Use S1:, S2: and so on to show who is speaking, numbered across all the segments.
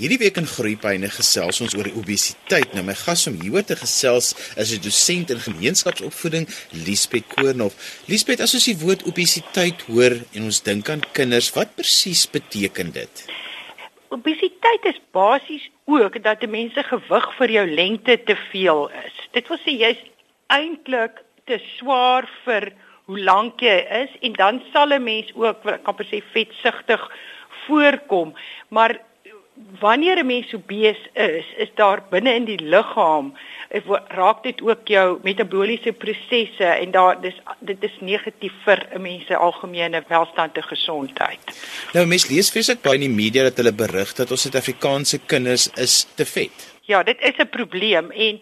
S1: Hierdie week in Groepyne gesels ons oor obesiteit. Nou my gas om hieroor te gesels is 'n dosent in gemeenskapsopvoeding, Liesbeth Koornhof. Liesbeth, as ons die woord obesiteit hoor en ons dink aan kinders, wat presies beteken dit?
S2: Obesiteit is basies ook dat 'n mens se gewig vir jou lengte te veel is. Dit wil sê jy's eintlik te swaar vir hoe lank jy is en dan sal 'n mens ook kan per se vetsugtig voorkom. Maar wanneer 'n mens obes is, is daar binne in die liggaam raak dit ook jou metabooliese prosesse en daar dis dit is negatief vir 'n mens se algemene welstand en gesondheid.
S1: Nou mens lees feeslik baie in die media dat hulle berig dat ons Suid-Afrikaanse kinders is te vet.
S2: Ja, dit is 'n probleem en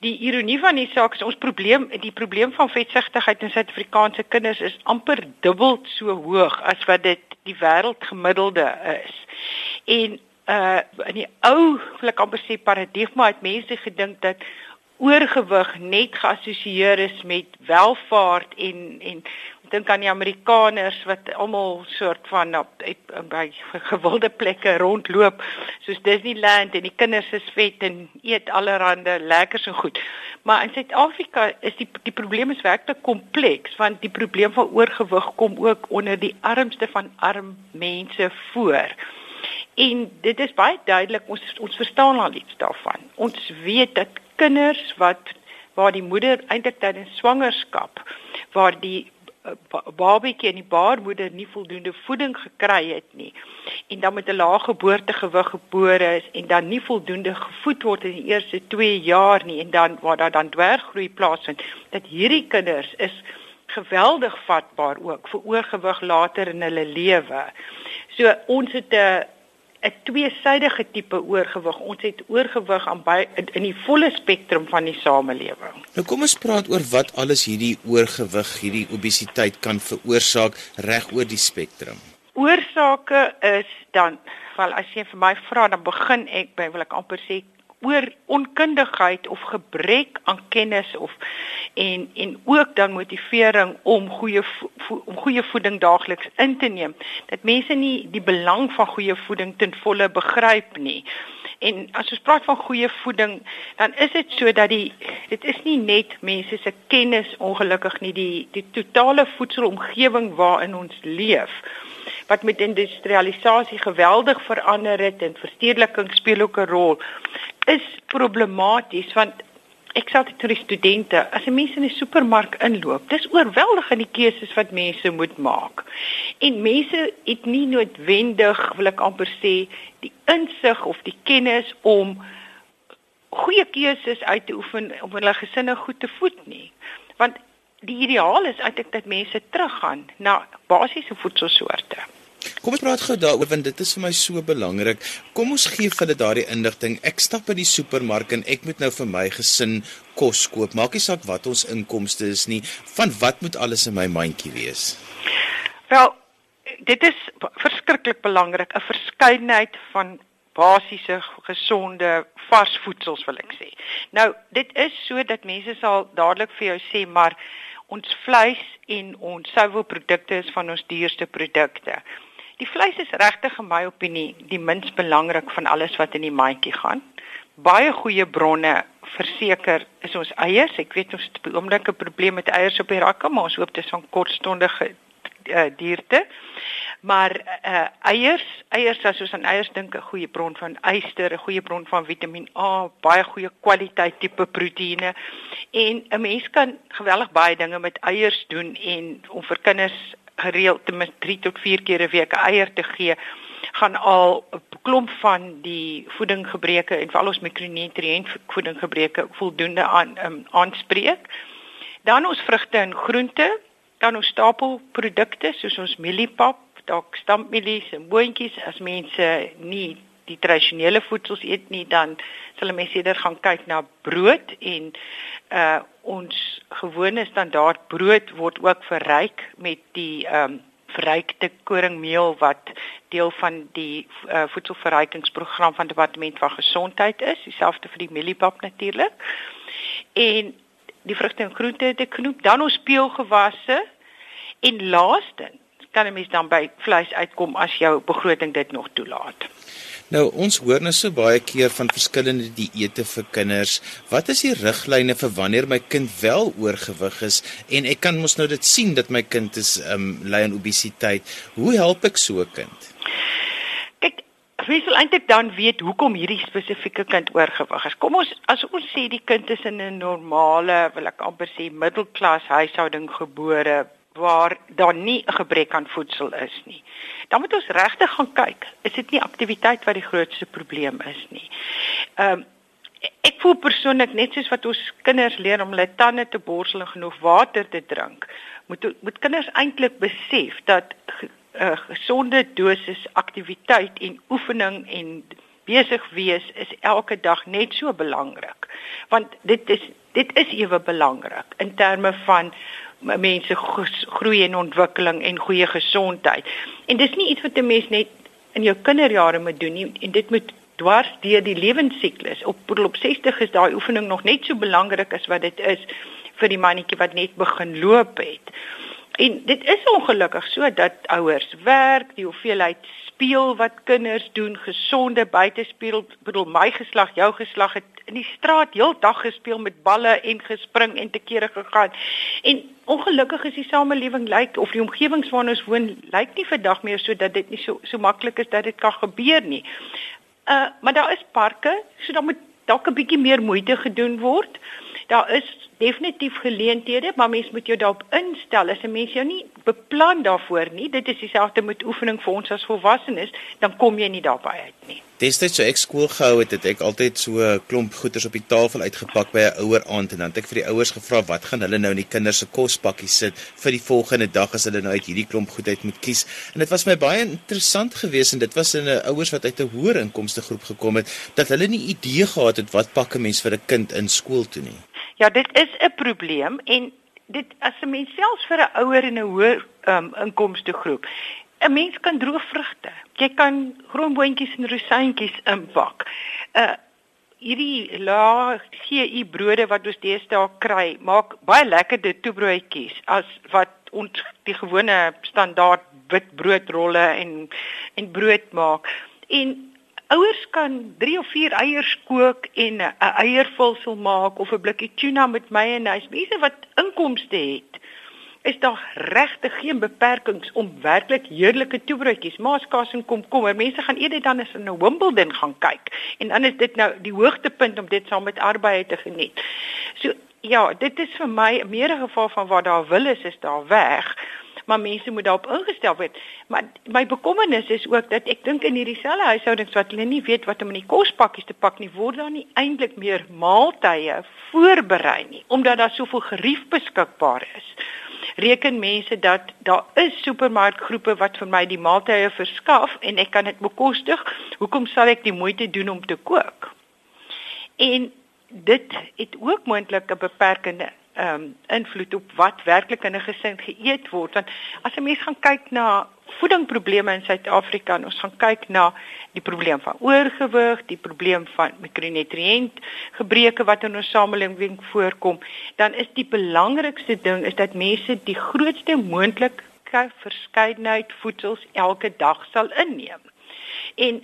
S2: die ironie van die saak is ons probleem die probleem van vetsigtigheid in Suid-Afrikaanse kinders is amper dubbel so hoog as wat dit die wêreldgemiddelde is. En uh in die ou ek amper sê paradigma het mense gedink dat oorgewig net geassosieer is met welvaart en en dink aan die Amerikaners wat almal soort van op by gewilde plekke rondloop soos Disneyland en die kinders is vet en eet allerlei lekkers en goed. Maar in Suid-Afrika is die die probleem is werklik kompleks want die probleem van oorgewig kom ook onder die armste van arm mense voor. En dit is baie duidelik ons ons verstaan al iets daarvan. Ons weet dat kinders wat waar die moeder eintlik tydens swangerskap waar die uh, babatjie en die baarmoeder nie voldoende voeding gekry het nie en dan met 'n lae geboortegewig gebore is en dan nie voldoende gevoed word in die eerste 2 jaar nie en dan waar daar dan dwerggroei plaasvind dat hierdie kinders is geweldig vatbaar ook vir oorgewig later in hulle lewe. So ons het 'n 'n tweesydige tipe oorgewig. Ons het oorgewig aan by in, in die volle spektrum van die samelewing.
S1: Nou kom ons praat oor wat alles hierdie oorgewig, hierdie obesiteit kan veroorsaak reg oor die spektrum.
S2: Oorsake is dan, wel as jy vir my vra, dan begin ek by wil ek amper sê oor onkundigheid of gebrek aan kennis of en en ook dan motivering om goeie om goeie voeding daagliks in te neem dat mense nie die belang van goeie voeding ten volle begryp nie. En as ons praat van goeie voeding, dan is dit so dat die dit is nie net mense se kennis ongelukkig nie, die die totale voedselomgewing waarin ons leef wat met industrialisasie geweldig verander het en verstedeliking speel ook 'n rol is problematies want ek sê dit vir die studente as 'n mens in 'n supermark inloop dis oorweldigend die keuses wat mense moet maak. En mense het nie noodwendig wil ek amper sê die insig of die kennis om goeie keuses uit te oefen om hulle gesinne goed te voed nie. Want die ideaal is eintlik dat mense teruggaan na basiese voedselsoorte
S1: Kom ons praat gou daaroor want dit is vir my so belangrik. Kom ons gee vir hulle daardie inligting. Ek stap by die supermark en ek moet nou vir my gesin kos koop. Maak nie saak wat ons inkomste is nie. Van wat moet alles in my mandjie wees?
S2: Wel, dit is verskriklik belangrik, 'n verskeidenheid van basiese gesonde vars voedsels wil ek sê. Nou, dit is so dat mense sal dadelik vir jou sê, maar ons vleis en ons suiwelprodukte is van ons duurste produkte. Die vleis is regtig in my opinie die minst belangrik van alles wat in die mandjie gaan. Baie goeie bronne verseker is ons eiers. Ek weet ons het 'n oomblikke probleem met eiers op die rakke, maar ons hoop dit is van kortstondige uh, duurte. Maar uh, eiers, eiers as ons aan eiers dink, 'n goeie bron van yster, 'n goeie bron van Vitamiin A, baie goeie kwaliteit tipe proteïene. En 'n mens kan geweldig baie dinge met eiers doen en om vir kinders gereeld ten minste 3 tot 4 keer 'n week eier te gee gaan al 'n klomp van die voedinggebreke en veral ons mikronutriënt voedinggebreke voldoende aan um, aanspreek. Dan ons vrugte en groente, dan ons stapelprodukte soos ons mieliepap, dalk stampmielies en boontjies as mense nie die tradisionele voedsels eet nie, dan sal mense eerder gaan kyk na brood en uh ons gewone standaard brood word ook verryk met die ehm um, verrykte koringmeel wat deel van die uh, voedselverrykingsprogram van departement van gesondheid is, dieselfde vir die mieliepap natuurlik. En die vrugte en groente te knoop, dan ons peulgewasse en laastens kan 'n mens dan by vleis uitkom as jou begroting dit nog toelaat.
S1: Nou ons hoor nou so baie keer van verskillende dieete vir kinders. Wat is die riglyne vir wanneer my kind wel oorgewig is en ek kan mos nou dit sien dat my kind is um ly aan obesiteit. Hoe help ek so 'n kind?
S2: Wie sal eintlik dan weet hoekom hierdie spesifieke kind oorgewig is? Kom ons as ons sê die kind is in 'n normale, wil ek amper sê middelklas huishouding gebore waar daar nie 'n gebrek aan voedsel is nie. Dan moet ons regtig gaan kyk, is dit nie aktiwiteit wat die grootste probleem is nie. Ehm um, ek voel persoonlik net soos wat ons kinders leer om hulle tande te borsel en genoeg water te drink, moet moet kinders eintlik besef dat 'n uh, gesonde dosis aktiwiteit en oefening en besig wees is elke dag net so belangrik. Want dit is dit is ewe belangrik in terme van mense groei en ontwikkeling en goeie gesondheid. En dis nie iets wat 'n mens net in jou kinderjare moet doen nie en dit moet dwars deur die lewensiklus. Op op 60 is daai oefening nog net so belangrik as wat dit is vir die mannetjie wat net begin loop het. En dit is ongelukkig so dat ouers werk, die hoeveelheid speel wat kinders doen, gesonde buitespeel, bedoel my geslag, jou geslag het in die straat heeldag gespeel met balle en gespring en te kere gegaan. En ongelukkig is die samelewing lyk of die omgewings waarin ons woon lyk nie vandag meer so dat dit nie so so maklik is dat dit kan gebeur nie. Uh maar daar is parke, so dan moet dalk 'n bietjie meer moeite gedoen word. Daar is definitief geleenthede, maar mens moet jou daarop instel. As 'n mens jou nie beplan daarvoor nie, dit is dieselfde met oefening vir ons as volwassenes, dan kom jy nie daarby uit nie.
S1: Destyds so ek skool gehou het, het ek altyd so 'n klomp goeders op die tafel uitgepak by 'n ouer aand en dan het ek vir die ouers gevra wat gaan hulle nou in die kinders se kospakkie sit vir die volgende dag as hulle nou uit hierdie klomp goed uit moet kies. En dit was my baie interessant geweest en dit was in 'n ouers wat uit 'n hoër inkomste groep gekom het dat hulle nie idee gehad het wat pak 'n mens vir 'n kind in skool toe nie.
S2: Ja, dit is 'n probleem en dit as 'n mens selfs vir 'n ouer in 'n hoër um, inkomste groep 'n mens kan droë vrugte. Jy kan groomboontjies en rosientjies inpak. Uh hierdie lae GI brode wat ons deesdae kry, maak baie lekkerder toebroodjies as wat ons die gewone standaard wit broodrolle en en brood maak. En Ouers kan 3 of 4 eiers kook en 'n eiervulsel maak of 'n blikkie tuna met mayonnaise. Mense wat inkomste het, is daar regtig geen beperkings om werklik heerlike toebroodjies, maaskaas en komkommer. Mense gaan eerder dan as 'n Wimbledon gaan kyk en dan is dit nou die hoogtepunt om dit saam met arbeid te geniet. So ja, dit is vir my meer 'n geval van waar daar wil is, is daar weg maar mense moet daarop ingestel word. Maar my bekommernis is ook dat ek dink in hierdie selfe huishoudings wat hulle nie weet wat om in die kospakkies te pak nie, word daar nie eintlik meer maaltye voorberei nie omdat daar soveel gerief beskikbaar is. Reken mense dat daar is supermarkgroepe wat vir my die maaltye verskaf en ek kan dit bekostig. Hoekom sal ek die moeite doen om te kook? En dit het ook moontlik 'n beperkende ehm um, invloed op wat werklik in 'n gesin geëet word want as 'n mens gaan kyk na voedingprobleme in Suid-Afrika en ons gaan kyk na die probleem van oorgewig, die probleem van mikronutriënt gebreke wat in ons samelewing voorkom, dan is die belangrikste ding is dat mense die grootste moontlike verskeidenheid voedsels elke dag sal inneem. En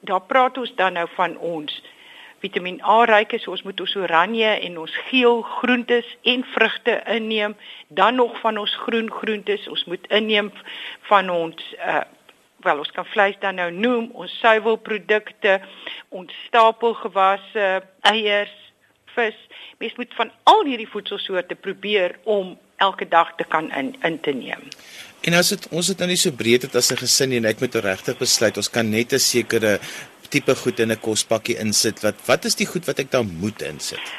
S2: daar praat ons dan nou van ons Vitamiin A ryk is, ons moet ons oranje en ons geel groentes en vrugte inneem, dan nog van ons groen groentes, ons moet inneem van ons uh wel ons kan vleis dan nou noem, ons suiwelprodukte, ons stapelgewasse, eiers, vis. Mens moet van al hierdie voedselsoorte probeer om elke dag te kan in in te neem.
S1: En as dit ons het nou nie so breed het as 'n gesin nie, net met regtig besluit, ons kan net 'n sekere tipe goed in 'n kospakkie insit wat wat is die goed wat ek dan moet insit?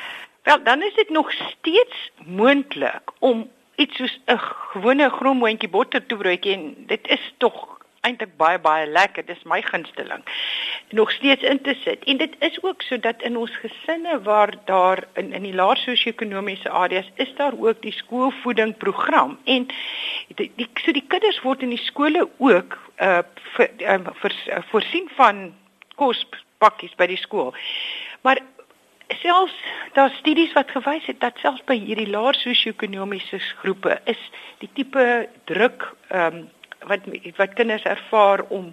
S2: Wel, dan is dit nog steeds moontlik om iets soos 'n gewone groomboontjie botter toebroodjie en dit is tog eintlik baie baie lekker. Dis my gunsteling. Nog steeds in te sit. En dit is ook sodat in ons gesinne waar daar in in die laer sosio-ekonomiese areas is daar ook die skoolvoeding program. En die, die so die kinders word in die skole ook uh vir, uh, vir, uh, voorsien van kospakkies by die skool. Maar selfs daar studies wat gewys het dat selfs by hierdie laer sosio-ekonomiese groepe is die tipe druk ehm um, wat wat kinders ervaar om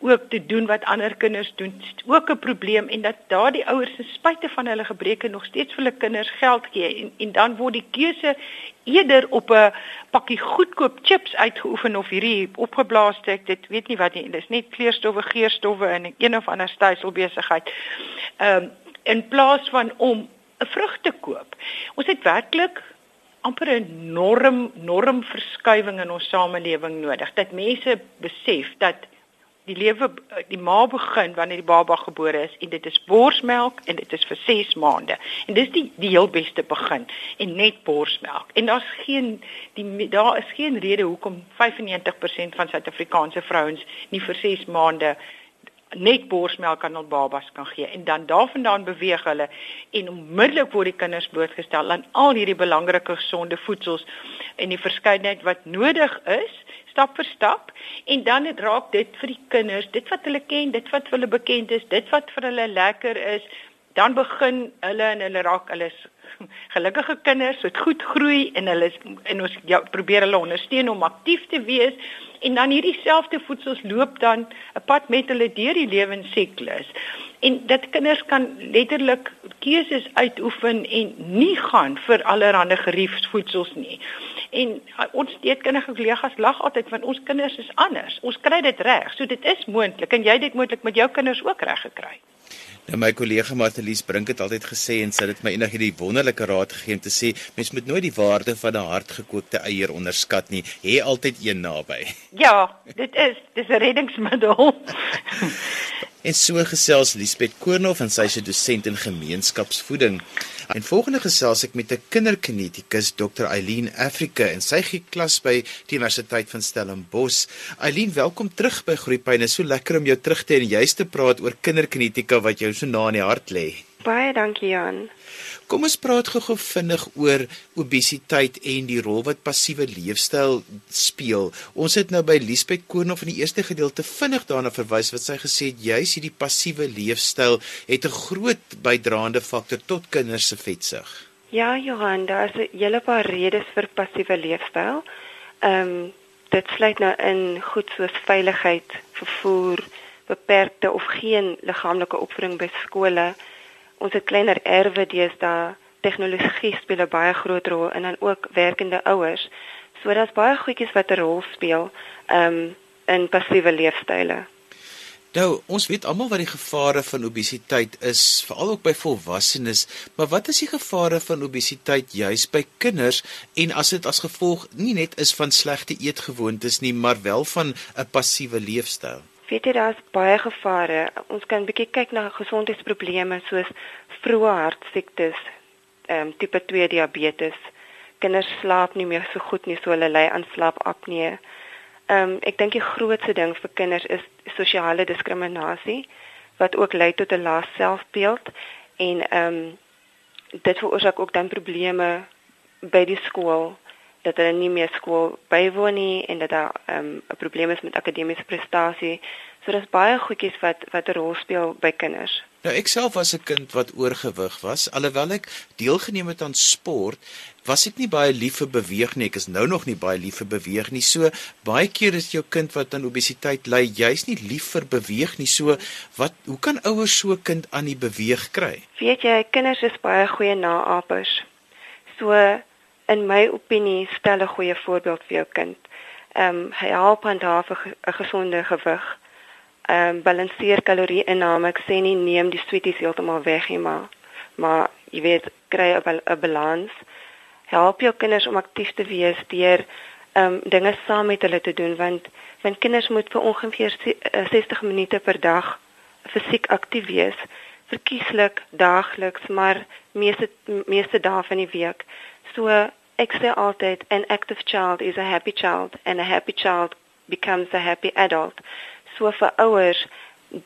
S2: ook te doen wat ander kinders doen. Dit is ook 'n probleem en dat daardie ouers se spite van hulle gebreke nog steeds vir hulle kinders geld gee en en dan word die keuse eerder op 'n pakkie goedkoop chips uitgeoefen of hierdie opgeblaaste ek dit weet nie wat nie dis net kleurstowwe geurstowwe in een of ander styselbesigheid. Ehm um, in plaas van om 'n vrug te koop. Ons het werklik amper 'n norm normverskuiwing in ons samelewing nodig dat mense besef dat die lewe die ma begin wanneer die baba gebore is en dit is borsmelk en dit is vir 6 maande. En dis die die heel beste begin en net borsmelk. En daar's geen die daar is geen rede hoekom 95% van Suid-Afrikaanse vrouens nie vir 6 maande net borsmelk aan hul babas kan gee. En dan daarvandaan beweeg hulle en onmiddellik word die kinders blootgestel aan al hierdie belangrike gesonde voedsels en die verskeidenheid wat nodig is stap vir stap en dan het raak dit vir die kinders dit wat hulle ken dit wat hulle bekend is dit wat vir hulle lekker is dan begin hulle en hulle raak hulle gelukkige kinders wat goed groei en hulle en ons ja, probeer hulle ondersteun om aktief te wees en dan hierdie selfde voedsels loop dan 'n pad met hulle deur die lewensiklus. En dat kinders kan letterlik keuses uitoefen en nie gaan vir allerlei geriefsvoedsels nie. En uh, ons steedkundige kollegas lag altyd want ons kinders is anders. Ons kry dit reg. So dit is moontlik en jy het dit moontlik met jou kinders ook reg gekry.
S1: Nou my kollega Martelies Brink het altyd gesê en sy het my eendag hierdie wonderlike raad gegee om te sê mens moet nooit die waarde van 'n hardgekookte eier onderskat nie. Hê altyd een naby.
S2: Ja, dit is dis 'n reddingsmiddel.
S1: En so gesels Liesbeth Koornhof en sy is 'n dosent in gemeenskapsvoeding. En volgende gesels ek met 'n kinderkinetikus Dr. Eileen Africa en sy gee klas by die Universiteit van Stellenbosch. Eileen, welkom terug by Groepyne. So lekker om jou terug te hê en juist te praat oor kinderkinetika wat jou so na in die hart lê.
S3: Baie dankie Jan.
S1: Kom ons praat gou-gou vinnig oor obesiteit en die rol wat passiewe leefstyl speel. Ons het nou by Liesbeth Koornof in die eerste gedeelte vinnig daarna verwys wat sy gesê het juis hierdie passiewe leefstyl het 'n groot bydraende faktor tot kinders se vetsug.
S3: Ja, Johan, daar is 'n hele paar redes vir passiewe leefstyl. Ehm um, dit sluit nou in goed soos veiligheid, vervoer, beperkte of geen liggaamlike opvoeding by skole ons het kleiner erwe deesdae tegnologie speel 'n baie groot rol en dan ook werkende ouers. So daar's baie goedjies wat 'n rol speel um in passiewe leefstyle.
S1: Nou, ons weet almal wat die gevare van obesiteit is, veral ook by volwassenes, maar wat is die gevare van obesiteit juis by kinders en as dit as gevolg nie net is van slegte eetgewoontes nie, maar wel van 'n passiewe leefstyl?
S3: Weet jy daar's baie gevare. Ons kan 'n bietjie kyk na gesondheidsprobleme soos vroeë hartsiektes, ehm um, tipe 2 diabetes. Kinders slaap nie meer so goed nie, so hulle ly aan slaapapnee. Ehm um, ek dink die grootste ding vir kinders is sosiale diskriminasie wat ook lei tot 'n lae selfbeeld en ehm um, dit veroorsaak ook dan probleme by die skool dat hulle nie meer skool bywoon nie en dat daar ehm, 'n um, probleem is met akademiese prestasie. So daar's baie goedjies wat wat 'n rol speel by kinders.
S1: Nou ek self was 'n kind wat oorgewig was, alhoewel ek deelgeneem het aan sport, was ek nie baie lief vir beweeg nie. Ek is nou nog nie baie lief vir beweeg nie. So baie keer is jou kind wat aan obesiteit ly, jy's nie lief vir beweeg nie. So wat hoe kan ouers so 'n kind aan die beweeg kry?
S3: Weet jy, kinders is baie goeie naapers. So in my opinie stel 'n goeie voorbeeld vir jou kind. Ehm um, hy help aan daar vir 'n gesonde gewig. Ehm um, balanseer kalorieinname. Ek sê nie neem die sweeties heeltemal weg nie, maar maar jy weet kry 'n balans. Help jou kinders om aktief te wees deur ehm um, dinge saam met hulle te doen want want kinders moet vir ongeveer 60 eh, minute per dag fisiek aktief wees verkieslik daagliks maar meeste meeste dae van die week So ek sê altyd an active child is a happy child and a happy child becomes a happy adult. So vir ouers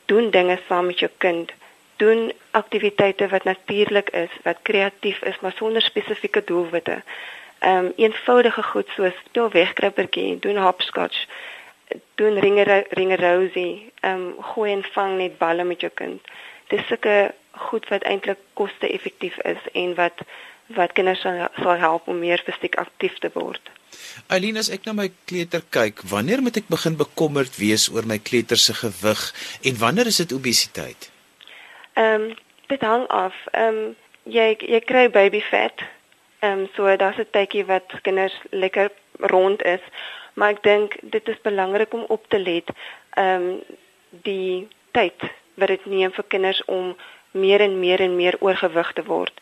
S3: doen dinge saam met jou kind. Doen aktiwiteite wat natuurlik is, wat kreatief is, maar sonder spesifieke doelwitte. Ehm um, eenvoudige goed soos speel wegkruipertjie, doen hopscotch, doen ringe ringe rosie, ehm um, gooi en vang net balle met jou kind. Dis sulke goed wat eintlik koste-effektief is en wat wat kinders sal, sal help om meer fisiek aktief te word.
S1: Eileen, as ek na my kleuter kyk, wanneer moet ek begin bekommerd wees oor my kleuter se gewig en wanneer is dit obesiteit?
S3: Ehm um, dit hang af. Ehm um, jy jy kry baby vet. Ehm um, so daar's 'n tydjie wat kinders lekker rond is, maar ek dink dit is belangrik om op te let ehm um, die tyd wat dit neem vir kinders om meer en meer en meer oorgewig te word.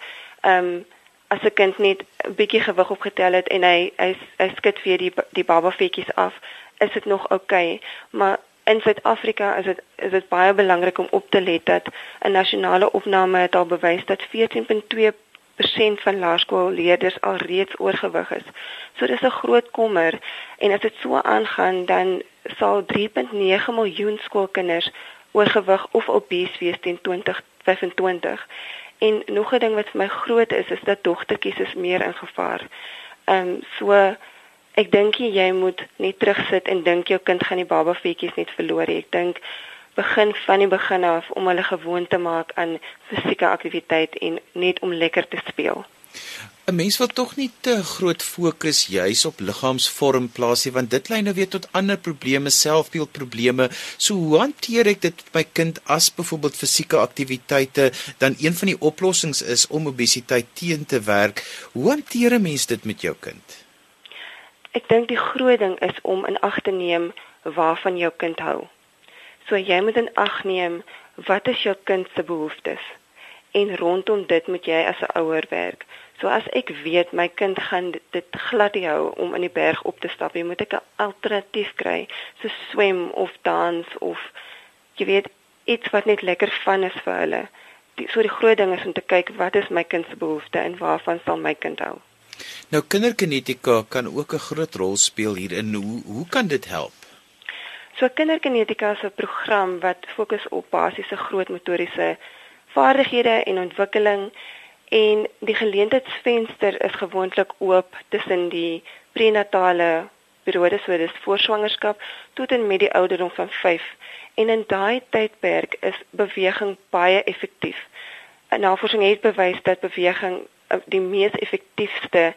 S3: Ehm um, as 'n kind net 'n bietjie gewig opgetel het en hy hy hy skud vir die die baba vetjies af, is dit nog oukei, okay, maar in Suid-Afrika is dit is dit baie belangrik om op te let dat 'n nasionale opname het al bewys dat 14.2% van laerskoolleerders al reeds oorgewig is. So dis 'n groot kommer. En as dit so aangaan dan sal 3.9 miljoen skoolkinders oorgewig of obese wees teen 2025 En nog 'n ding wat vir my groot is, is dat dogtertjies is meer in gevaar. Ehm um, so ek dink jy moet net terugsit en dink jou kind gaan die baba vetjies net verloor. Ek dink begin van die begin af om hulle gewoon te maak aan fisieke aktiwiteit en net om lekker te speel.
S1: 'n Mens wil tog nie te groot fokus juis op liggaamsvorm plaas nie want dit lei nou weer tot ander probleme, selfbeeldprobleme. So hoe hanteer ek dit met my kind as byvoorbeeld fisieke aktiwiteite dan een van die oplossings is om obesiteit teen te werk? Hoe hanteer 'n mens dit met jou kind?
S3: Ek dink die groot ding is om in ag te neem waarvan jou kind hou. So jy moet in ag neem wat is jou kind se behoeftes? En rondom dit moet jy as 'n ouer werk. So as ek weet my kind gaan dit glad nie hou om in die berg op te stap nie, moet ek 'n alternatief kry, so swem of dans of jy weet iets wat net lekker van is vir hulle. Die so die groot ding is om te kyk wat is my kind se behoeftes en waarvan sal my kind hou.
S1: Nou kinderkinetika kan ook 'n groot rol speel hierin. Hoe hoe kan dit help?
S3: So kinderkinetika is 'n program wat fokus op basiese grootmotoriese vaardighede en ontwikkeling en die geleentheidsvenster is gewoonlik oop tussen die prenatale periode so dis voor swangerskap tot en met die ouderdom van 5 en in daai tydperk is beweging baie effektief. Navorsing het bewys dat beweging eh, die mees effektiefste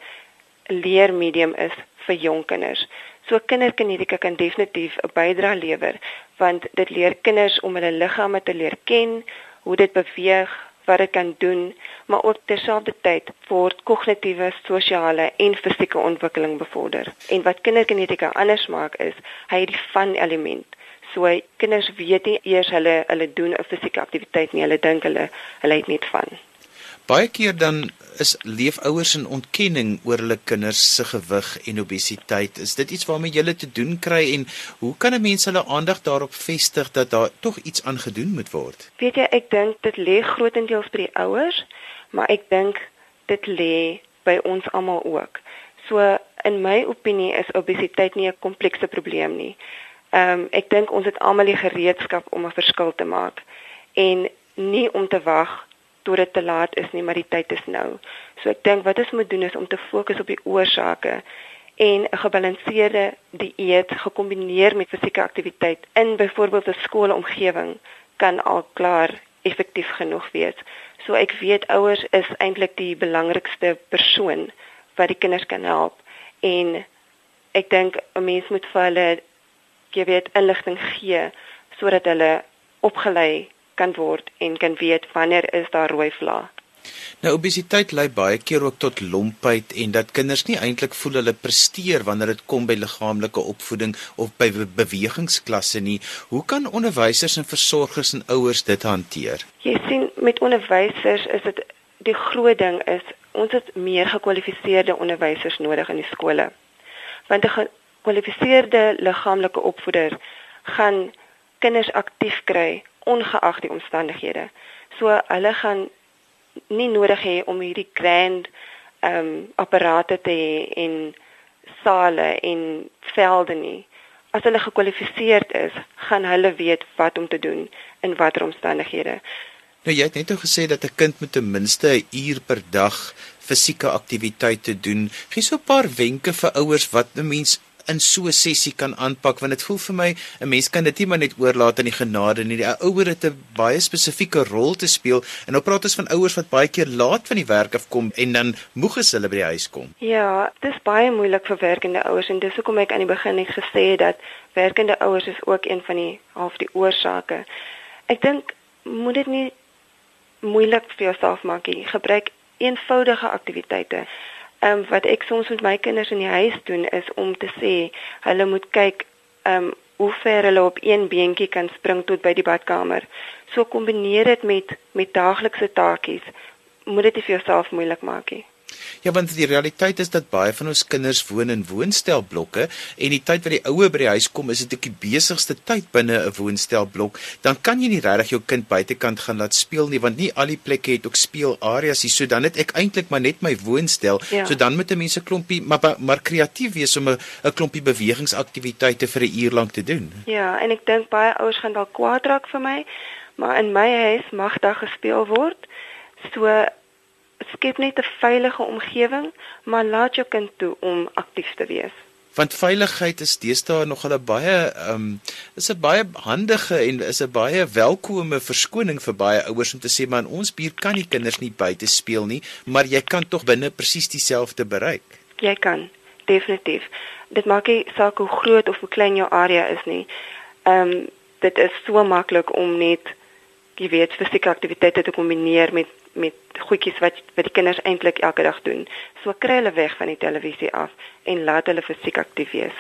S3: leermedium is vir jong kinders. So kinderkinetika kan definitief 'n bydrae lewer want dit leer kinders om hulle liggame te leer ken, hoe dit beweeg, wat dit kan doen, maar ook terselfdertyd word kognitiewe, sosiale en fisieke ontwikkeling bevorder. En wat kinderkinetika anders maak is, hy het die van element. So kinders weet nie eers hulle hulle doen 'n fisieke aktiwiteit nie, hulle dink hulle hulle het net van.
S1: Baie keer dan is leefouers in ontkenning oor hulle kinders se gewig en obesiteit. Is dit iets waarmee jy te doen kry en hoe kan 'n mens hulle aandag daarop vestig dat daar tog iets aan gedoen moet word?
S3: Weet jy, ek dink dit lê grootendeels by die ouers, maar ek dink dit lê by ons almal ook. So in my opinie is obesiteit nie 'n komplekse probleem nie. Ehm um, ek dink ons het almal die gereedskap om 'n verskil te maak en nie om te wag tot dit te laat is nie, maar die tyd is nou. So ek dink wat ons moet doen is om te fokus op die oorsake en 'n gebalanseerde dieet gekombineer met fisieke aktiwiteit in byvoorbeeld 'n skoolomgewing kan al klaar effektief genoeg wees. So ek weet ouers is eintlik die belangrikste persoon wat die kinders kan help en ek dink 'n mens moet vir hulle gee weet inligting gee sodat hulle opgelei kan word en kan weet wanneer is daar rooi vlae.
S1: Nou obesiteit lei baie keer ook tot lompheid en dat kinders nie eintlik voel hulle presteer wanneer dit kom by liggaamlike opvoeding of by bewegingsklasse nie. Hoe kan onderwysers en versorgers en ouers dit hanteer?
S3: Jy sien met onderwysers is dit die groot ding is ons het meer gekwalifiseerde onderwysers nodig in die skole. Want 'n gekwalifiseerde liggaamlike opvoeder gaan kinders aktief kry ongeag die omstandighede. So hulle gaan nie nodig hê om hierdie grand ehm um, apparate te hê en sale en velde nie. As hulle gekwalifiseerd is, gaan hulle weet wat om te doen in watter omstandighede.
S1: Nou jy het net nou gesê dat 'n kind moet ten minste 'n uur per dag fisieke aktiwiteite doen. Gee so 'n paar wenke vir ouers wat 'n mens in so 'n sessie kan aanpak want dit voel vir my 'n mens kan dit nie maar net oorlaat aan die genade nie. Die ouer het 'n baie spesifieke rol te speel en nou praat ons van ouers wat baie keer laat van die werk af kom en dan moeg is hulle by die huis kom.
S3: Ja, dit is baie moeilik vir werkende ouers en dis hoekom ek aan die begin net gesê het dat werkende ouers is ook een van die half die oorsake. Ek dink moet dit nie moeilik vir jouself maak nie. Gebruik eenvoudige aktiwiteite. Ehm um, wat ek soms met my kinders in die huis doen is om te sê hulle moet kyk ehm um, hoe ver hulle op een beentjie kan spring tot by die badkamer. So kombineer dit met met daaglikse taakies. Moet dit nie vir jouself moeilik maak nie.
S1: Ja, want die realiteit is dat baie van ons kinders woon in woonstelblokke en die tyd wat die ouer by die huis kom, is dit ook die besigste tyd binne 'n woonstelblok. Dan kan jy nie regtig jou kind buitekant gaan laat speel nie, want nie al die plekke het ook speelareas nie. So dan het ek eintlik maar net my woonstel. Ja. So dan moet 'n mens 'n klompie maar maar kreatief wees om 'n 'n klompie bewegingsaktiwiteite vir 'n uur lank te doen.
S3: Ja, en ek dink baie ouers gaan dalk kwaad raak vir my, maar in my huis mag daar gespeel word. So skep net 'n veilige omgewing, maar laat jou kind toe om aktief te wees.
S1: Want veiligheid is deesdae nog 'n baie ehm um, is 'n baie handige en is 'n baie welkome verskoning vir baie ouers om te sê maar in ons buurt kan die kinders nie buite speel nie, maar jy kan tog binne presies dieselfde bereik.
S3: Jy kan, definitief. Dit maak nie saak hoe groot of hoe klein jou area is nie. Ehm um, dit is so maklik om net jy weet fisieke aktiwiteite te kombineer met met goedjies wat wat die kinders eintlik elke dag doen. So kry hulle weg van die televisie af en laat hulle fisiek aktief wees.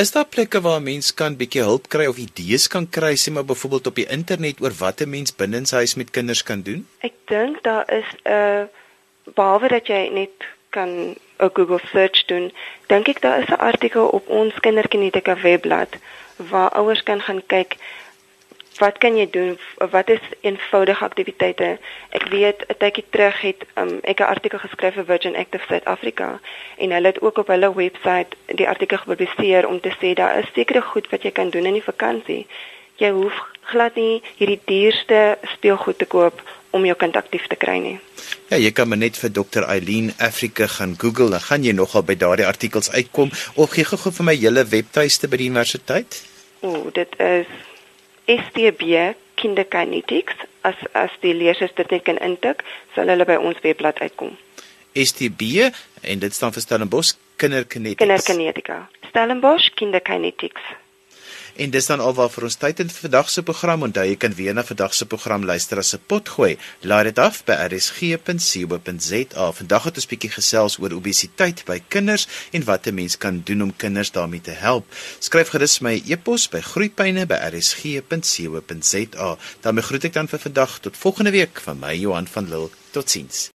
S1: Is daar plekke waar mense kan bietjie hulp kry of idees kan kry, sê maar byvoorbeeld op die internet oor wat 'n mens binne in sy huis met kinders kan doen?
S3: Ek dink daar is 'n uh, behalwe dat jy net kan 'n Google search doen, dink ek daar is 'n artikel op ons kinderkinetika webblad waar ouers kan gaan kyk wat kan jy doen? Wat is eenvoudige aktiwiteite? Ek weet 'n tydjie terug het um, ek 'n artikel geskryf vir Virgin Active South Africa en hulle het ook op hulle webwerf die artikel gepubliseer om te sê daar is sekere goed wat jy kan doen in die vakansie. Jy hoef glad nie hierdie duurste speelgoed te koop om jou kind aktief te kry nie.
S1: Ja, jy kan maar net vir Dr. Eileen Africa gaan Google, dan gaan jy nogal by daardie artikels uitkom of gee gou vir my hele webtuiste by die universiteit.
S3: O, dit is STB Kinderkinetics as as die leerders dit net kan intik, sal hulle by ons webblad uitkom.
S1: STB en dit staan vir Stellenbosch Kinderkinetics.
S3: Kinderkinetika. Stellenbosch Kinderkinetics.
S1: En dis dan alwaar vir ons tyd in vandag se program. Onthou jy kan weer na vandag se program luister as 'n pot gooi. Laai dit af by rsg.co.za. Vandag het ons bietjie gesels oor obesiteit by kinders en wat 'n mens kan doen om kinders daarmee te help. Skryf gerus my e-pos by groeipyne@rsg.co.za. Dan groet ek dan vir vandag tot volgende week van my Johan van Lille. Totsiens.